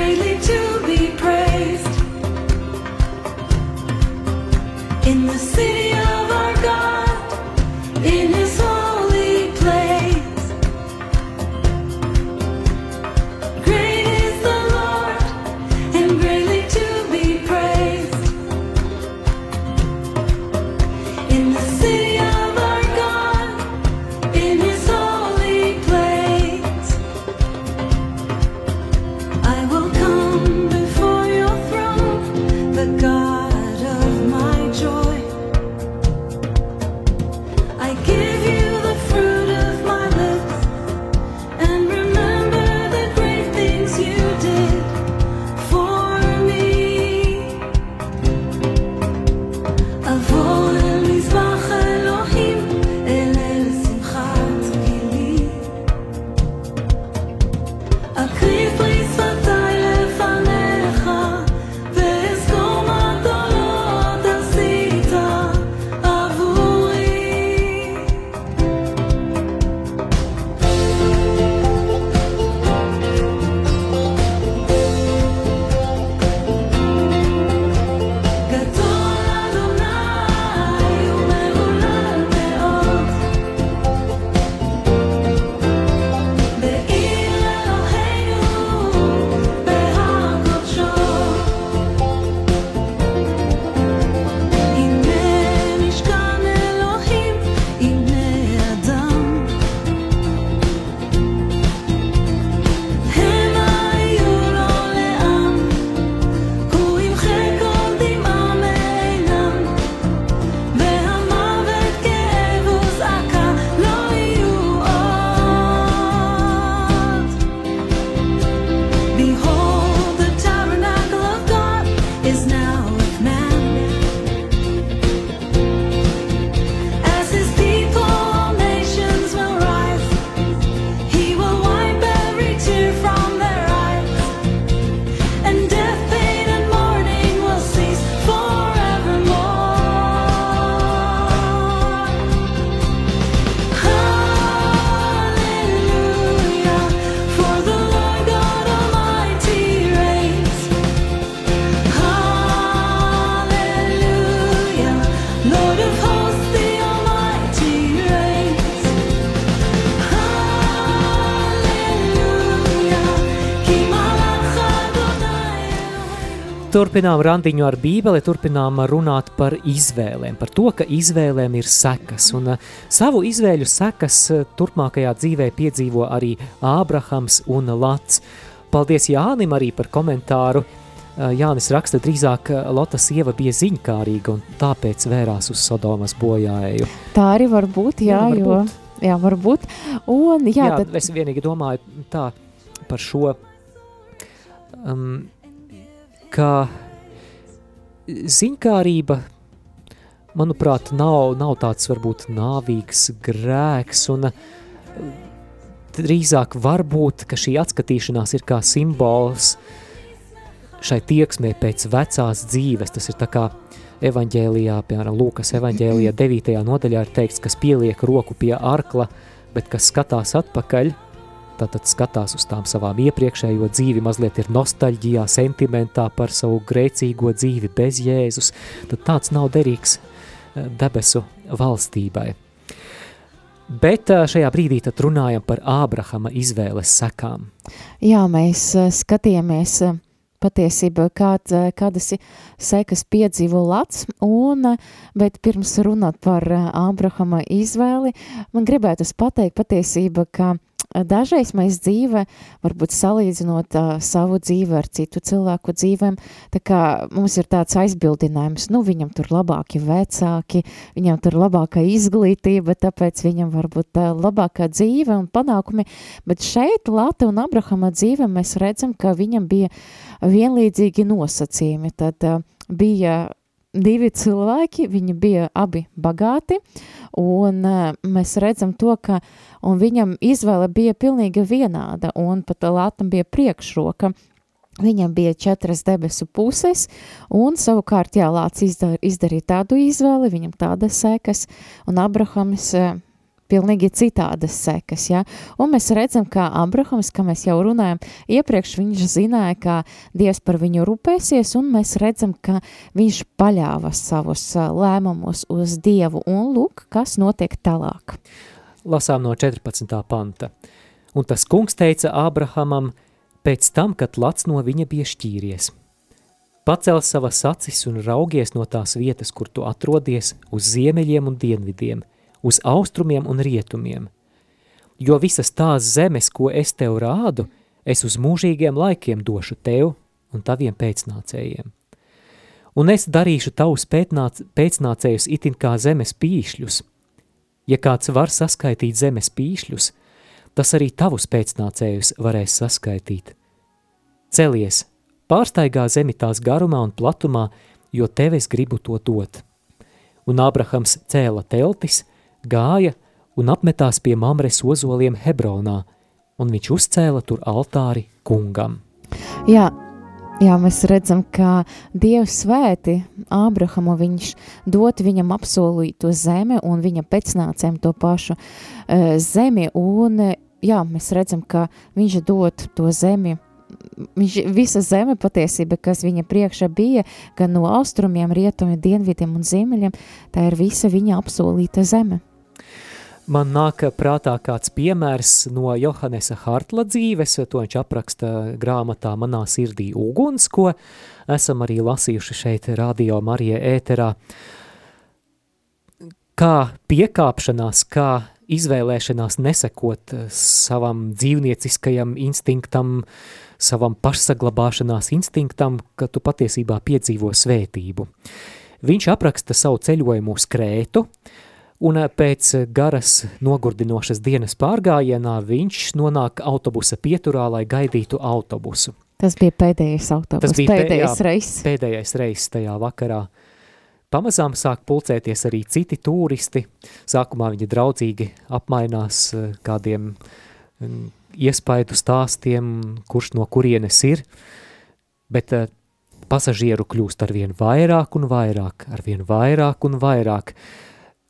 Turpinām randiņu ar bībeli, turpinām runāt par izvēlēm, par to, ka izvēlēm ir sekas, un uh, savu izvēļu sekas uh, turpmākajā dzīvē piedzīvo arī Ābrahams un Lats. Paldies Jānim arī par komentāru. Uh, Jānis raksta, drīzāk Lota sieva bija ziņkārīga un tāpēc vērās uz Sodomas bojāēju. Tā arī var būt, jā, jā, jo, būt. jā var būt. Un, jā, jā tad... es vienīgi domāju tā par šo um, ka ziņkārība, manuprāt, nav, nav tāds varbūt nāvīgs grēks, un drīzāk varbūt, ka šī atskatīšanās ir kā simbols šai tieksmē pēc vecās dzīves. Tas ir tā kā evaņģēlijā, piemēram, Lūkas evaņģēlijā 9. nodaļā ir teikts, kas pieliek roku pie arkla, bet kas skatās atpakaļ – tātad skatās uz tām savām iepriekšējo dzīvi, mazliet ir nostalģijā, sentimentā par savu grēcīgo dzīvi bez Jēzus, tad tāds nav derīgs eh, debesu valstībai. Bet eh, šajā brīdī tad runājam par Ābrahama izvēles sekām. Jā, mēs eh, skatījāmies patiesībā, kād, kādas sekas piedzīvo Lats, un, bet pirms runāt par Ābrahama izvēli, man gribētu pateikt patiesība, ka Dažreiz mēs dzīvē, varbūt salīdzinot uh, savu dzīvi ar citu cilvēku dzīvēm, tā kā mums ir tāds aizbildinājums, nu viņam tur labāki vecāki, viņam tur labākā izglītība, tāpēc viņam varbūt uh, labākā dzīve un panākumi, bet šeit Lata un Abrahama dzīve mēs redzam, ka viņam bija vienlīdzīgi nosacījumi, tad uh, bija divi cilvēki, viņi bija abi bagāti, un uh, mēs redzam to, ka viņam izvēle bija pilnīgi vienāda, un pat Latam bija priekšroka, Viņam bija četras debesu puses, un savukārt jā, Lācis izdar, izdarīja tādu izvēli, viņam tādas sekas, un Abrahams uh, pilnīgi citādas sekas, ja? un mēs redzam, kā Abrahams, kā mēs jau runājam, iepriekš viņš zināja, ka Dievs par viņu rūpēsies, un mēs redzam, ka viņš paļāva savus lēmumus uz Dievu, un lūk, kas notiek tālāk. Lasām no 14. panta. Un tas kungs teica Abrahamam, pēc tam, kad lats no viņa bija šķīries. Pacel savas acis un raugies no tās vietas, kur tu atrodies, uz ziemeļiem un dienvidiem, uz austrumiem un rietumiem. Jo visas tās zemes, ko es tev rādu, es uz mūžīgiem laikiem došu tev un taviem pēcnācējiem. Un es darīšu tavus pētnāc, pēcnācējus itin kā zemes pīšļus. Ja kāds var saskaitīt zemes pīšļus, tas arī tavus pēcnācējus varēs saskaitīt. Celies, pārstaigā zemi tās garumā un platumā, jo tev es gribu to dot. Un Abrahams cēla teltis, gāja un apmetās pie Mamres ozoliem Hebronā, un viņš uzcēla tur altāri kungam. Jā, Jā, mēs redzam, ka Dievs svēti Ābrahamu, viņš dot viņam apsolīto zemi un viņa pēcnācēm to pašu uh, zemi, un jā, mēs redzam, ka viņš dot to zemi viņš, visa zeme patiesība, kas viņa priekšā bija, gan no austrumiem, rietumiem, dienvidiem un ziemeļiem, tā ir visa viņa apsolīta zeme. Man nāk prātā kāds piemērs no Johannesa Hartla dzīves, to viņš apraksta grāmatā Manā sirdī uguns, ko esam arī lasījuši šeit radio Marija ēterā. Kā piekāpšanās, kā izvēlēšanās nesekot savam dzīvnieciskajam instinktam, uh, savam pašsaglabāšanās instinktam, ka tu patiesībā piedzīvo svētību. Viņš apraksta savu ceļojumu uz Krētu, un pēc garas nogurdinošas dienas pārgājienā viņš nonāk autobusa pieturā, lai gaidītu autobusu. Tas bija pēdējais autobus, Tas bija pēdējais reizes. Pēdējais reizes tajā vakarā. Pamazām sāk pulcēties arī citi turisti. Sākumā viņi draudzīgi apmainās eh, kādiem mm, iespaidu stāstiem, kurš no kurienes ir, bet uh, pasažieru kļūst ar vien vairāk un vairāk, ar vien vairāk un vairāk,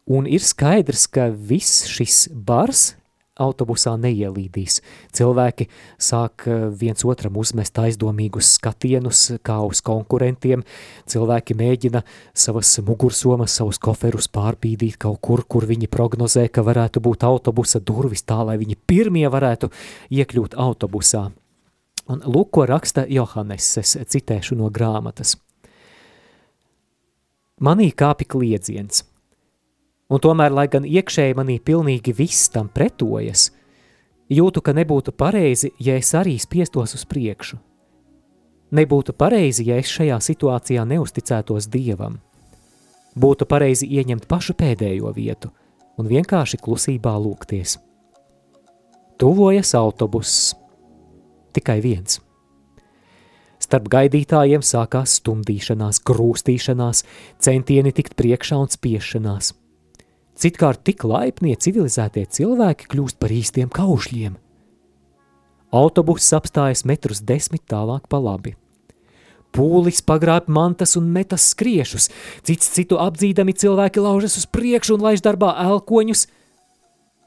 un ir skaidrs, ka viss šis bars autobusā neielīdīs. Cilvēki sāk eh, viens otram uzmest aizdomīgus skatienus, kā uz konkurentiem. Cilvēki mēģina savas mugursomas, savus koferus pārbīdīt kaut kur, kur viņi prognozē, ka varētu būt autobusa durvis tā, lai viņi pirmie varētu iekļūt autobusā. Un lūk, ko raksta Johannes, es citēšu no grāmatas. Manī kāpi kliedziens – Un tomēr, lai gan iekšēji manī pilnīgi viss tam pretojas, jūtu, ka nebūtu pareizi, ja es arī spiestos uz priekšu. Nebūtu pareizi, ja es šajā situācijā neusticētos Dievam. Būtu pareizi ieņemt pašu pēdējo vietu un vienkārši klusībā lūgties. Tuvojas autobuss. Tikai viens. Starp gaidītājiem sākās stumdīšanās, grūstīšanās, centieni tikt priekšā un spiešanās – Citkārt tik laipnie civilizētie cilvēki kļūst par īstiem kaušļiem. Autobuss apstājas metrus desmit tālāk pa labi. Pūlis pagrāb mantas un metas skriešus, cits citu apdzīdami cilvēki laužas uz priekšu un laiž darbā elkoņus.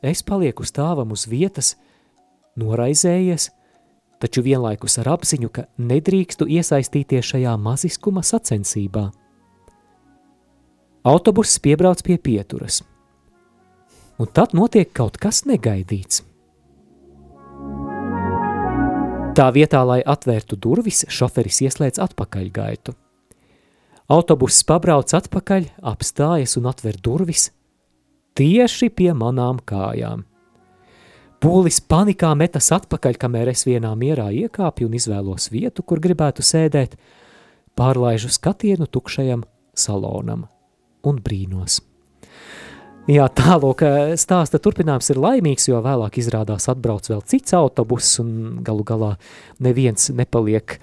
Es palieku stāvam uz vietas, noraizējies, taču vienlaikus ar apziņu, ka nedrīkstu iesaistīties šajā maziskuma sacensībā. Autobuss piebrauc pie pieturas – un tad notiek kaut kas negaidīts. Tā vietā, lai atvērtu durvis, šoferis ieslēdz atpakaļgaitu. Autobuss pabrauc atpakaļ, apstājas un atver durvis tieši pie manām kājām. Pūlis panikā metas atpakaļ, kamēr es vienā mierā iekāpju un izvēlos vietu, kur gribētu sēdēt, pārlaižu skatienu tukšajam salonam un brīnos. Jā, tālāk stāsta turpinājums ir laimīgs, jo vēlāk izrādās atbrauc vēl cits autobuss un galu galā neviens nepaliek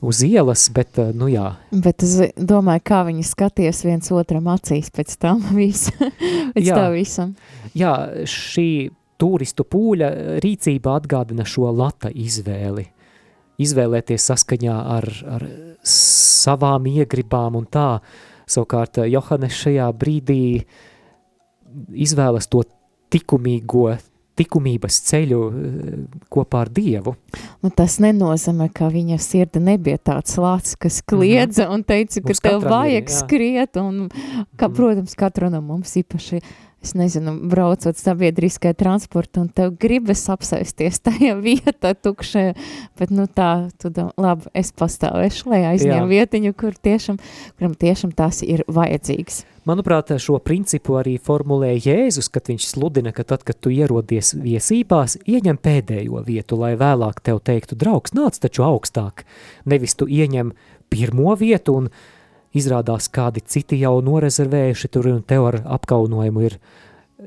uz ielas, bet, nu jā. Bet es domāju, kā viņi skaties viens otram acīs pēc tam visu, pēc jā, tā visam. Jā, šī turistu pūļa rīcība atgādina šo lata izvēli. izvēlēties saskaņā ar, ar savām iegribām un tā. Savukārt Johannes šajā brīdī izvēlas to likumīgo likumības ceļu eh, kopā ar Dievu. Nu, tas nenozīmē, ka viņa sirdi nebija tāds lācis, kas kliedza mm -hmm. un teica, ka Mums tev vajag ir, skriet, un, ka, mm -hmm. protams, katru no mums īpaši es nezinu, braucot sabiedriskajā transportā, un tev gribas apsēsties tajā vietā tukšajā, bet nu tā, tu domā, labi, es pastāvēšu, lai aizņem vietiņu, kur tiešām, kuram tiešām tās ir vajadzīgs. Manuprāt, šo principu arī formulē Jēzus, kad viņš sludina, ka tad, kad tu ierodies viesībās, ieņem pēdējo vietu, lai vēlāk tev teiktu, draugs, nāc taču augstāk, nevis tu ieņem pirmo vietu un izrādās kādi citi jau norezervējuši tur un tev ar apkaunojumu ir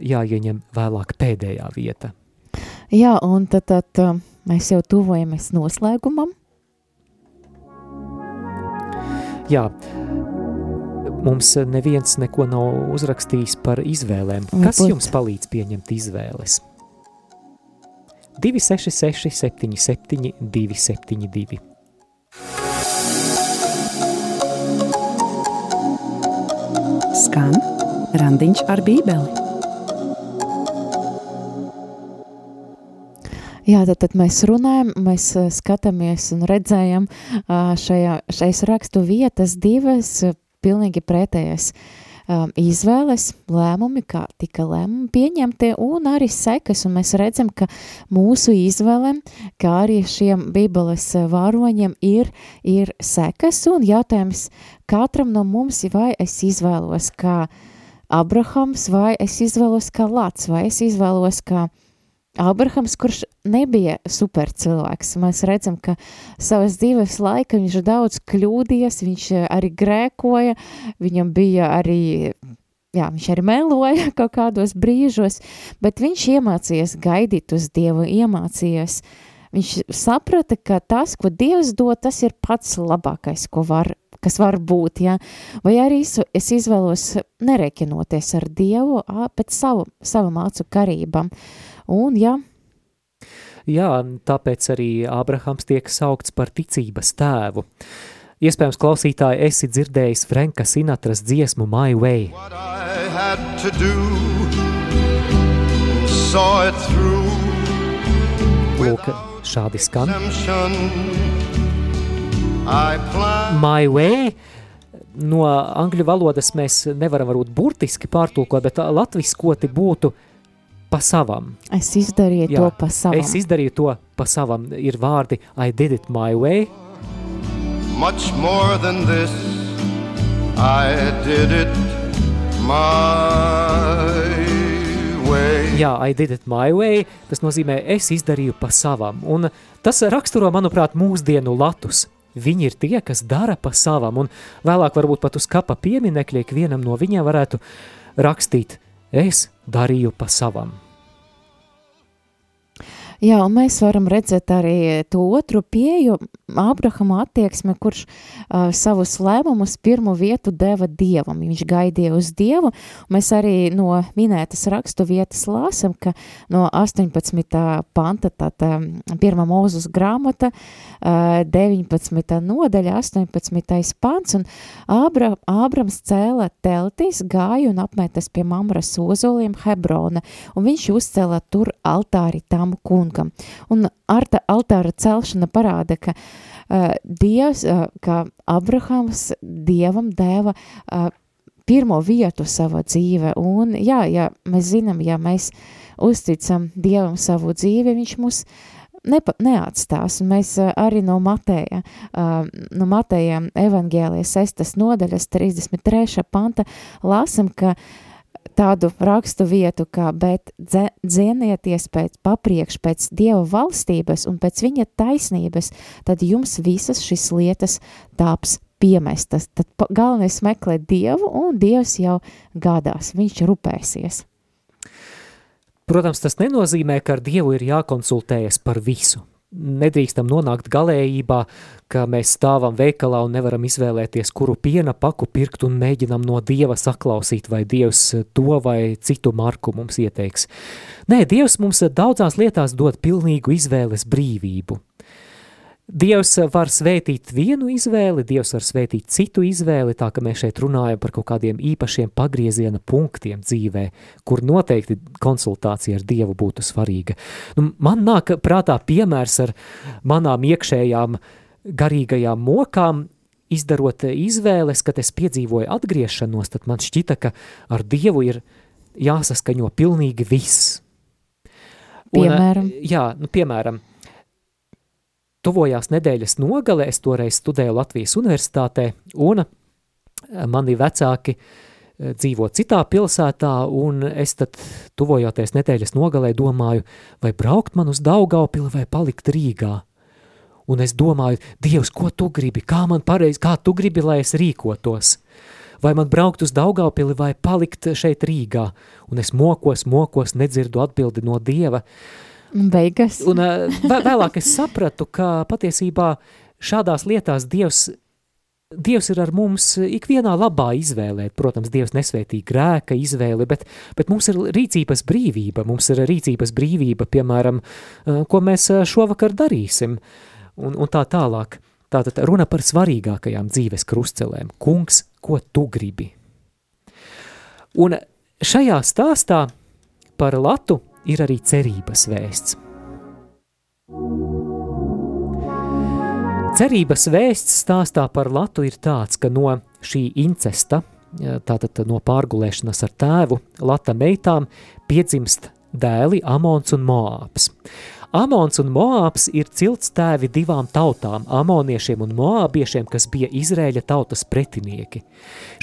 jāieņem vēlāk pēdējā vieta. Jā, un tad, tad uh, mēs jau tuvojamies noslēgumam. Jā, mums neviens neko nav uzrakstījis par izvēlēm. Kas jums palīdz pieņemt izvēles? 266 77 272 Skan randiņš ar bībeli. Jā, tad, tad mēs runājam, mēs skatāmies un redzējam šajā, šais rakstu vietas divas pilnīgi pretējas um, izvēles, lēmumi, kā tika lēmumi pieņemti, un arī sekas, un mēs redzam, ka mūsu izvēlēm, kā arī šiem bībeles vāroņiem ir, ir sekas, un jautājums katram no mums, vai es izvēlos kā Abrahams, vai es izvēlos kā Lats, vai es izvēlos kā Abrahams, kurš nebija super cilvēks, mēs redzam, ka savas dzīves laika viņš daudz kļūdies, viņš arī grēkoja, viņam bija arī, jā, viņš arī meloja kaut kādos brīžos, bet viņš iemācījās gaidīt uz Dievu, iemācījās, viņš saprata, ka tas, ko Dievs dod, tas ir pats labākais, ko var kas var būt, ja? vai arī es, es izvēlos nerekinoties ar Dievu pēc savu, savu mācu karībām. Un, ja, Jā, tāpēc arī Ābrahams tiek saukts par ticības tēvu. Iespējams, klausītāji, esi dzirdējis Franka Sinatras dziesmu My Way. Do, Lūk, šādi skan. My Way no angļu valodas mēs nevaram varbūt burtiski pārtulkot, bet latviskoti būtu – pa savam. Es izdarīju Jā, to pa savam. Es izdarīju to pa savam. Ir vārdi I did it my way. Much more than this I did it my way. Jā, I did it my way. Tas nozīmē es izdarīju pa savam. Un tas raksturo, manuprāt, mūsdienu latus. Viņi ir tie, kas dara pa savam, un vēlāk varbūt pat uz kapa pieminekļa ikvienam no viņiem varētu rakstīt – es darīju pa savam. Jā, un mēs varam redzēt arī to otru pieju, Ābrahama attieksme, kurš uh, savus lēmumus pirmo vietu deva Dievam. Viņš gaidīja uz Dievu. Mēs arī no minētas rakstu vietas lāsam, ka no 18. panta, tātad pirmā mūzus grāmata, uh, 19. nodaļa, 18. pants, un Ābra, Ābrams cēla teltīs, gāja un apmetas pie Mamras ozoliem Hebrona, un viņš uzcēla tur altāri tam kungam kungam. Un arta, altāra celšana parāda, ka uh, Dievs, uh, ka Abrahams Dievam deva uh, pirmo vietu savā dzīve, un jā, ja mēs zinām, ja mēs uzticam Dievam savu dzīvi, viņš mūs nepa, neatstās, un mēs uh, arī no Mateja, uh, no Mateja evangēlijas 6. nodaļas 33. panta lasam, ka uh, tādu rakstu vietu, kā bet dzienieties pēc papriekš pēc Dieva valstības un pēc viņa taisnības, tad jums visas šis lietas tāps piemestas. Tad galvenais meklēt Dievu un Dievs jau gādās, viņš rūpēsies. Protams, tas nenozīmē, ka ar Dievu ir jākonsultējas par visu nedrīkstam nonākt galējībā, ka mēs stāvam veikalā un nevaram izvēlēties, kuru piena paku pirkt un mēģinam no Dieva saklausīt, vai Dievs to vai citu marku mums ieteiks. Nē, Dievs mums daudzās lietās dod pilnīgu izvēles brīvību. Dievs var svētīt vienu izvēli, Dievs var svētīt citu izvēli, tā ka mēs šeit runājam par kaut kādiem īpašiem pagrieziena punktiem dzīvē, kur noteikti konsultācija ar Dievu būtu svarīga. Nu, man nāk prātā piemērs ar manām iekšējām garīgajām mokām, izdarot izvēles, kad es piedzīvoju atgriešanos, tad man šķita, ka ar Dievu ir jāsaskaņo pilnīgi viss. Piemēram? Un, jā, nu, piemēram, Tuvojās nedēļas nogale, es toreiz studēju Latvijas universitātē, un eh, mani vecāki eh, dzīvo citā pilsētā, un es tad tuvojoties nedēļas nogalē domāju, vai braukt man uz Daugavpili vai palikt Rīgā. Un es domāju, Dievs, ko tu gribi, kā man pareizi, kā tu gribi, lai es rīkotos? Vai man braukt uz Daugavpili vai palikt šeit Rīgā? Un es mokos, mokos, nedzirdu atbildi no Dieva. Uh, Beigas. Un vēlāk es sapratu, ka patiesībā šādās lietās Dievs, Dievs ir ar mums ikvienā labā izvēlē. Protams, Dievs nesvētī grēka izvēli, bet, bet mums ir rīcības brīvība. Mums ir rīcības brīvība, piemēram, ko mēs šovakar darīsim, un, un tā tālāk. Tātad runa par svarīgākajām dzīves krustcelēm. Kungs, ko tu gribi? Un šajā stāstā par Latu ir arī cerības vēsts. Cerības vēsts stāstā par Latu ir tāds, ka no šī incesta, tātad no pārgulēšanas ar tēvu, Lata meitām piedzimst dēli Amons un Moāps. Amons un Moāps ir cilts tēvi divām tautām, amoniešiem un moābiešiem, kas bija Izrēļa tautas pretinieki.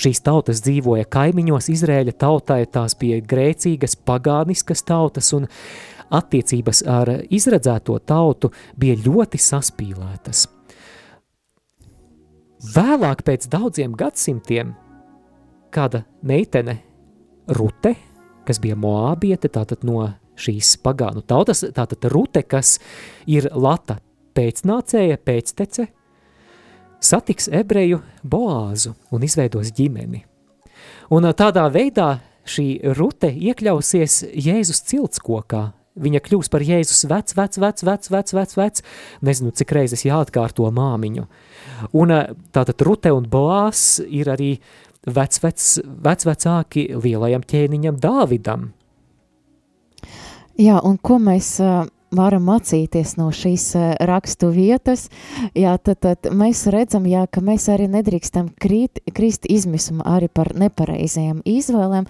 Šīs tautas dzīvoja kaimiņos Izrēļa tautai, tās bija grēcīgas, pagāniskas tautas, un attiecības ar izredzēto tautu bija ļoti saspīlētas. Vēlāk pēc daudziem gadsimtiem kāda meitene Rute, kas bija moābiete, tātad no šīs pagānu tautas, tātad Rute, kas ir Lata pēcnācēja, pēctece, satiks ebreju Boāzu un izveidos ģimeni. Un tādā veidā šī Rute iekļausies Jēzus ciltskokā, viņa kļūs par Jēzus vec, vec, vec, vec, vec, vec, vec, nezinu, cik reizes jāatkārto māmiņu. Un tātad Rute un Boās ir arī vec, vec, vec, vecāki lielajam ķēniņam Dāvidam. Jā, un ko mēs varam mācīties no šīs rakstu vietas, jā, tad, tad mēs redzam, jā, ka mēs arī nedrīkstam krīt, krist izmisuma arī par nepareizajām izvēlēm.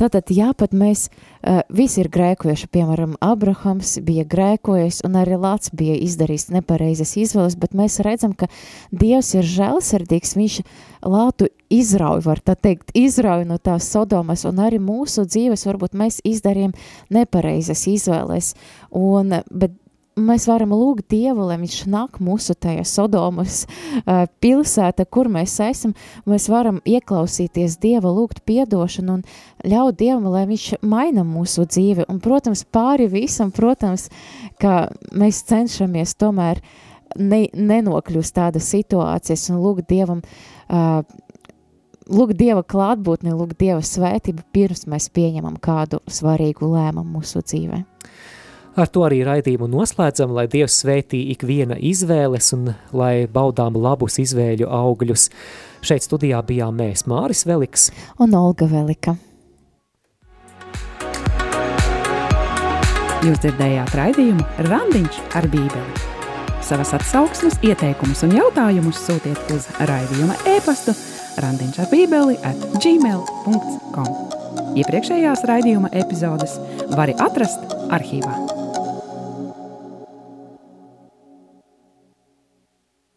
Tātad, jā, pat mēs uh, visi ir grēkojuši, piemēram, Abrahams bija grēkojis un arī Lāts bija izdarījis nepareizas izvēles, bet mēs redzam, ka Dievs ir žēlsirdīgs, viņš Lātu izrauj, var tā teikt, izrauj no tās sodomas, un arī mūsu dzīves varbūt mēs izdarījām nepareizas izvēles, un, bet mēs varam lūgt Dievu, lai viņš nāk mūsu tajā Sodomas uh, pilsēta, kur mēs esam, mēs varam ieklausīties Dieva, lūgt piedošanu un ļaut Dievam, lai viņš maina mūsu dzīvi. Un, protams, pāri visam, protams, ka mēs cenšamies tomēr ne, nenokļūst tādas situācijas un lūgt Dievam uh, lūgt Dieva klātbūtni, lūgt Dieva svētību, pirms mēs pieņemam kādu svarīgu lēmumu mūsu dzīvē. Ar to arī raidījumu noslēdzam, lai Dievs svētī ikviena izvēles un lai baudām labus izvēļu augļus. Šeit studijā bijām mēs Māris Veliks un Olga Velika. Jūs dzirdējāt raidījumu Randiņš ar bībeli. Savas atsauksmes, ieteikumus un jautājumus sūtiet uz raidījuma e-pastu randiņš ar bībeli at gmail.com. Iepriekšējās raidījuma epizodes var atrast arhīvā.